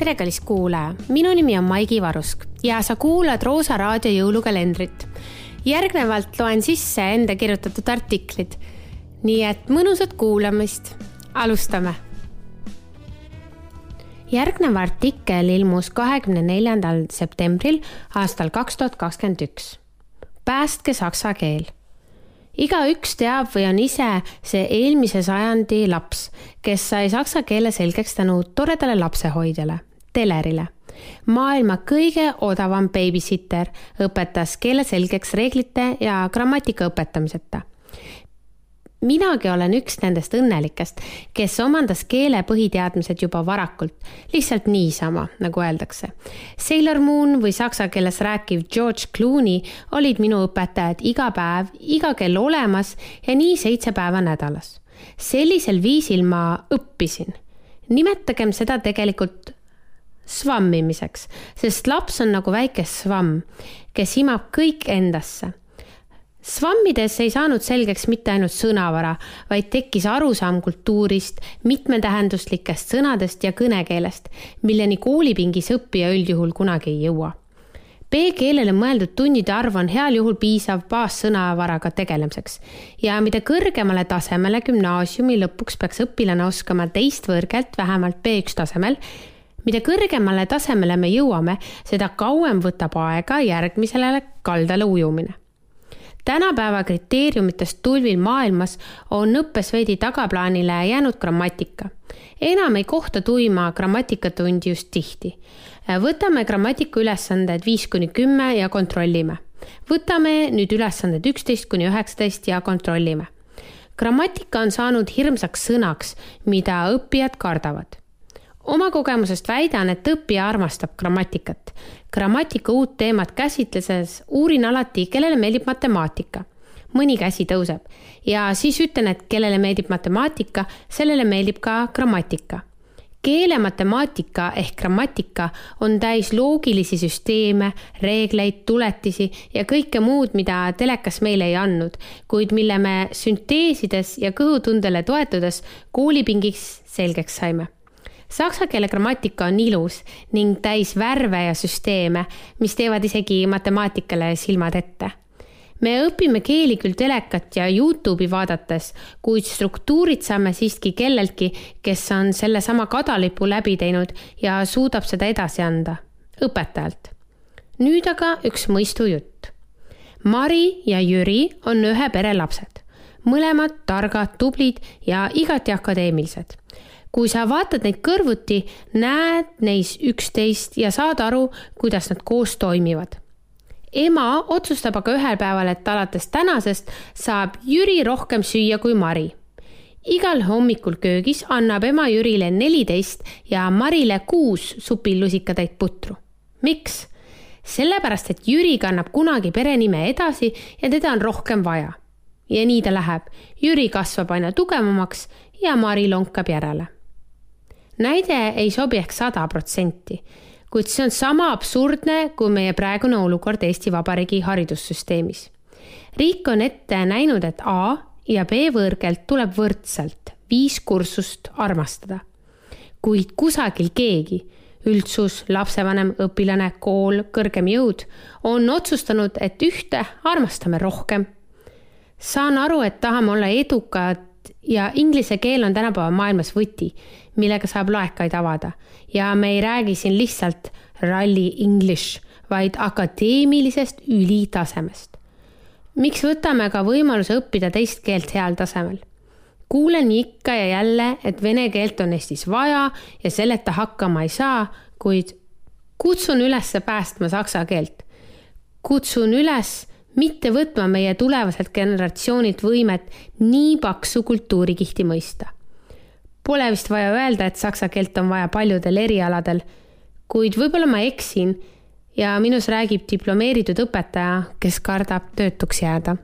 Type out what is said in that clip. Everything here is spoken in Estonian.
tere, kallis kuulaja, minu nimi on Maigi Varusk ja sa kuulad Roosa raadio jõulukalendrit. järgnevalt loen sisse enda kirjutatud artiklid. nii et mõnusat kuulamist, alustame. järgnev artikkel ilmus kahekümne neljandal septembril aastal kaks tuhat kakskümmend üks. päästke saksa keel igaüks teab või on ise see eelmise sajandi laps, kes sai saksa keele selgeks tänu toredale lapsehoidjale, telerile. maailma kõige odavam babysitter õpetas keele selgeks reeglite ja grammatika õpetamiseta minagi olen üks nendest õnnelikest, kes omandas keele põhiteadmised juba varakult, lihtsalt niisama, nagu öeldakse. Sailor Moon või saksa keeles rääkiv George Clooney olid minu õpetajad iga päev, iga kell olemas ja nii seitse päeva nädalas. sellisel viisil ma õppisin. nimetagem seda tegelikult svammimiseks, sest laps on nagu väike svamm, kes imab kõik endasse Svammides ei saanud selgeks mitte ainult sõnavara, vaid tekkis arusaam kultuurist, mitmetähenduslikest sõnadest ja kõnekeelest, milleni koolipingis õppija üldjuhul kunagi ei jõua. B-keelele mõeldud tundide arv on heal juhul piisav baassõnavaraga tegelemiseks ja mida kõrgemale tasemele gümnaasiumi lõpuks peaks õpilane oskama teist võõrkeelt vähemalt B1 tasemel, mida kõrgemale tasemele me jõuame, seda kauem võtab aega järgmisele kaldale ujumine tänapäeva kriteeriumitest tulvil maailmas on õppes veidi tagaplaanile jäänud grammatika. enam ei kohta tuima grammatikatundi just tihti. võtame grammatika ülesanded viis kuni kümme ja kontrollime. võtame nüüd ülesanded üksteist kuni üheksateist ja kontrollime. grammatika on saanud hirmsaks sõnaks, mida õppijad kardavad oma kogemusest väidan, et õppija armastab grammatikat. grammatika uut teemat käsitledes uurin alati, kellele meeldib matemaatika. mõni käsi tõuseb ja siis ütlen, et kellele meeldib matemaatika, sellele meeldib ka grammatika. keelematemaatika ehk grammatika on täis loogilisi süsteeme, reegleid, tuletisi ja kõike muud, mida telekas meile ei andnud, kuid mille me sünteesides ja kõhutundele toetudes koolipingiks selgeks saime Saksa keele grammatika on ilus ning täis värve ja süsteeme, mis teevad isegi matemaatikale silmad ette. me õpime keeli küll telekat ja Youtube'i vaadates, kuid struktuurid saame siiski kelleltki, kes on sellesama kadalipu läbi teinud ja suudab seda edasi anda, õpetajalt. nüüd aga üks mõistujutt. Mari ja Jüri on ühe pere lapsed, mõlemad targad, tublid ja igati akadeemilised kui sa vaatad neid kõrvuti, näed neis üksteist ja saad aru, kuidas nad koos toimivad. ema otsustab aga ühel päeval, et alates tänasest saab Jüri rohkem süüa kui Mari. igal hommikul köögis annab ema Jürile neliteist ja Marile kuus supilusikatäit putru. miks? sellepärast, et Jüri kannab kunagi perenime edasi ja teda on rohkem vaja. ja nii ta läheb. Jüri kasvab aina tugevamaks ja Mari lonkab järele näide ei sobi ehk sada protsenti, kuid see on sama absurdne kui meie praegune olukord Eesti Vabariigi haridussüsteemis. riik on ette näinud, et A ja B võõrkeelt tuleb võrdselt viis kursust armastada. kuid kusagil keegi, üldsus, lapsevanem, õpilane, kool, kõrgem jõud on otsustanud, et ühte armastame rohkem. saan aru, et tahame olla edukad ja inglise keel on tänapäeva maailmas võti, millega saab laekaid avada ja me ei räägi siin lihtsalt ralli english, vaid akadeemilisest ülitasemest. miks võtame ka võimaluse õppida teist keelt heal tasemel? kuulen ikka ja jälle, et vene keelt on Eestis vaja ja selleta hakkama ei saa, kuid kutsun üles päästma saksa keelt. kutsun üles mitte võtma meie tulevaselt generatsioonilt võimet nii paksu kultuurikihti mõista. Pole vist vaja öelda, et saksa keelt on vaja paljudel erialadel, kuid võib-olla ma eksin ja minus räägib diplomeeritud õpetaja, kes kardab töötuks jääda